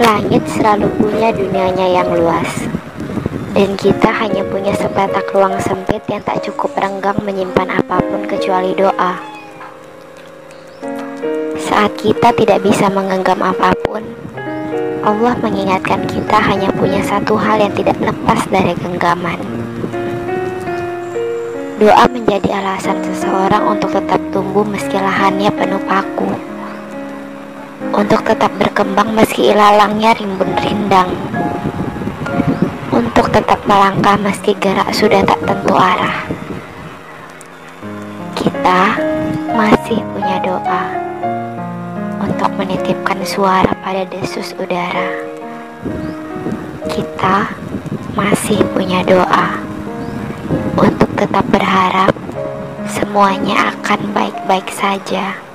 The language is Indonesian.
Langit selalu punya dunianya yang luas. Dan kita hanya punya sepetak ruang sempit yang tak cukup renggang menyimpan apa pun kecuali doa. Saat kita tidak bisa menggenggam apa pun Allah mengingatkan kita hanya punya satu hal yang tidak lepas dari genggaman. Doa menjadi alasan seseorang untuk tetap tumbuh meski lahannya penuh paku untuk tetap berkembang meski ilalangnya rimbun rindang untuk tetap melangkah meski gerak sudah tak tentu arah. Kita masih punya doa untuk menitipkan suara pada desus udara. Kita masih punya doa untuk tetap berharap semuanya akan baik-baik saja.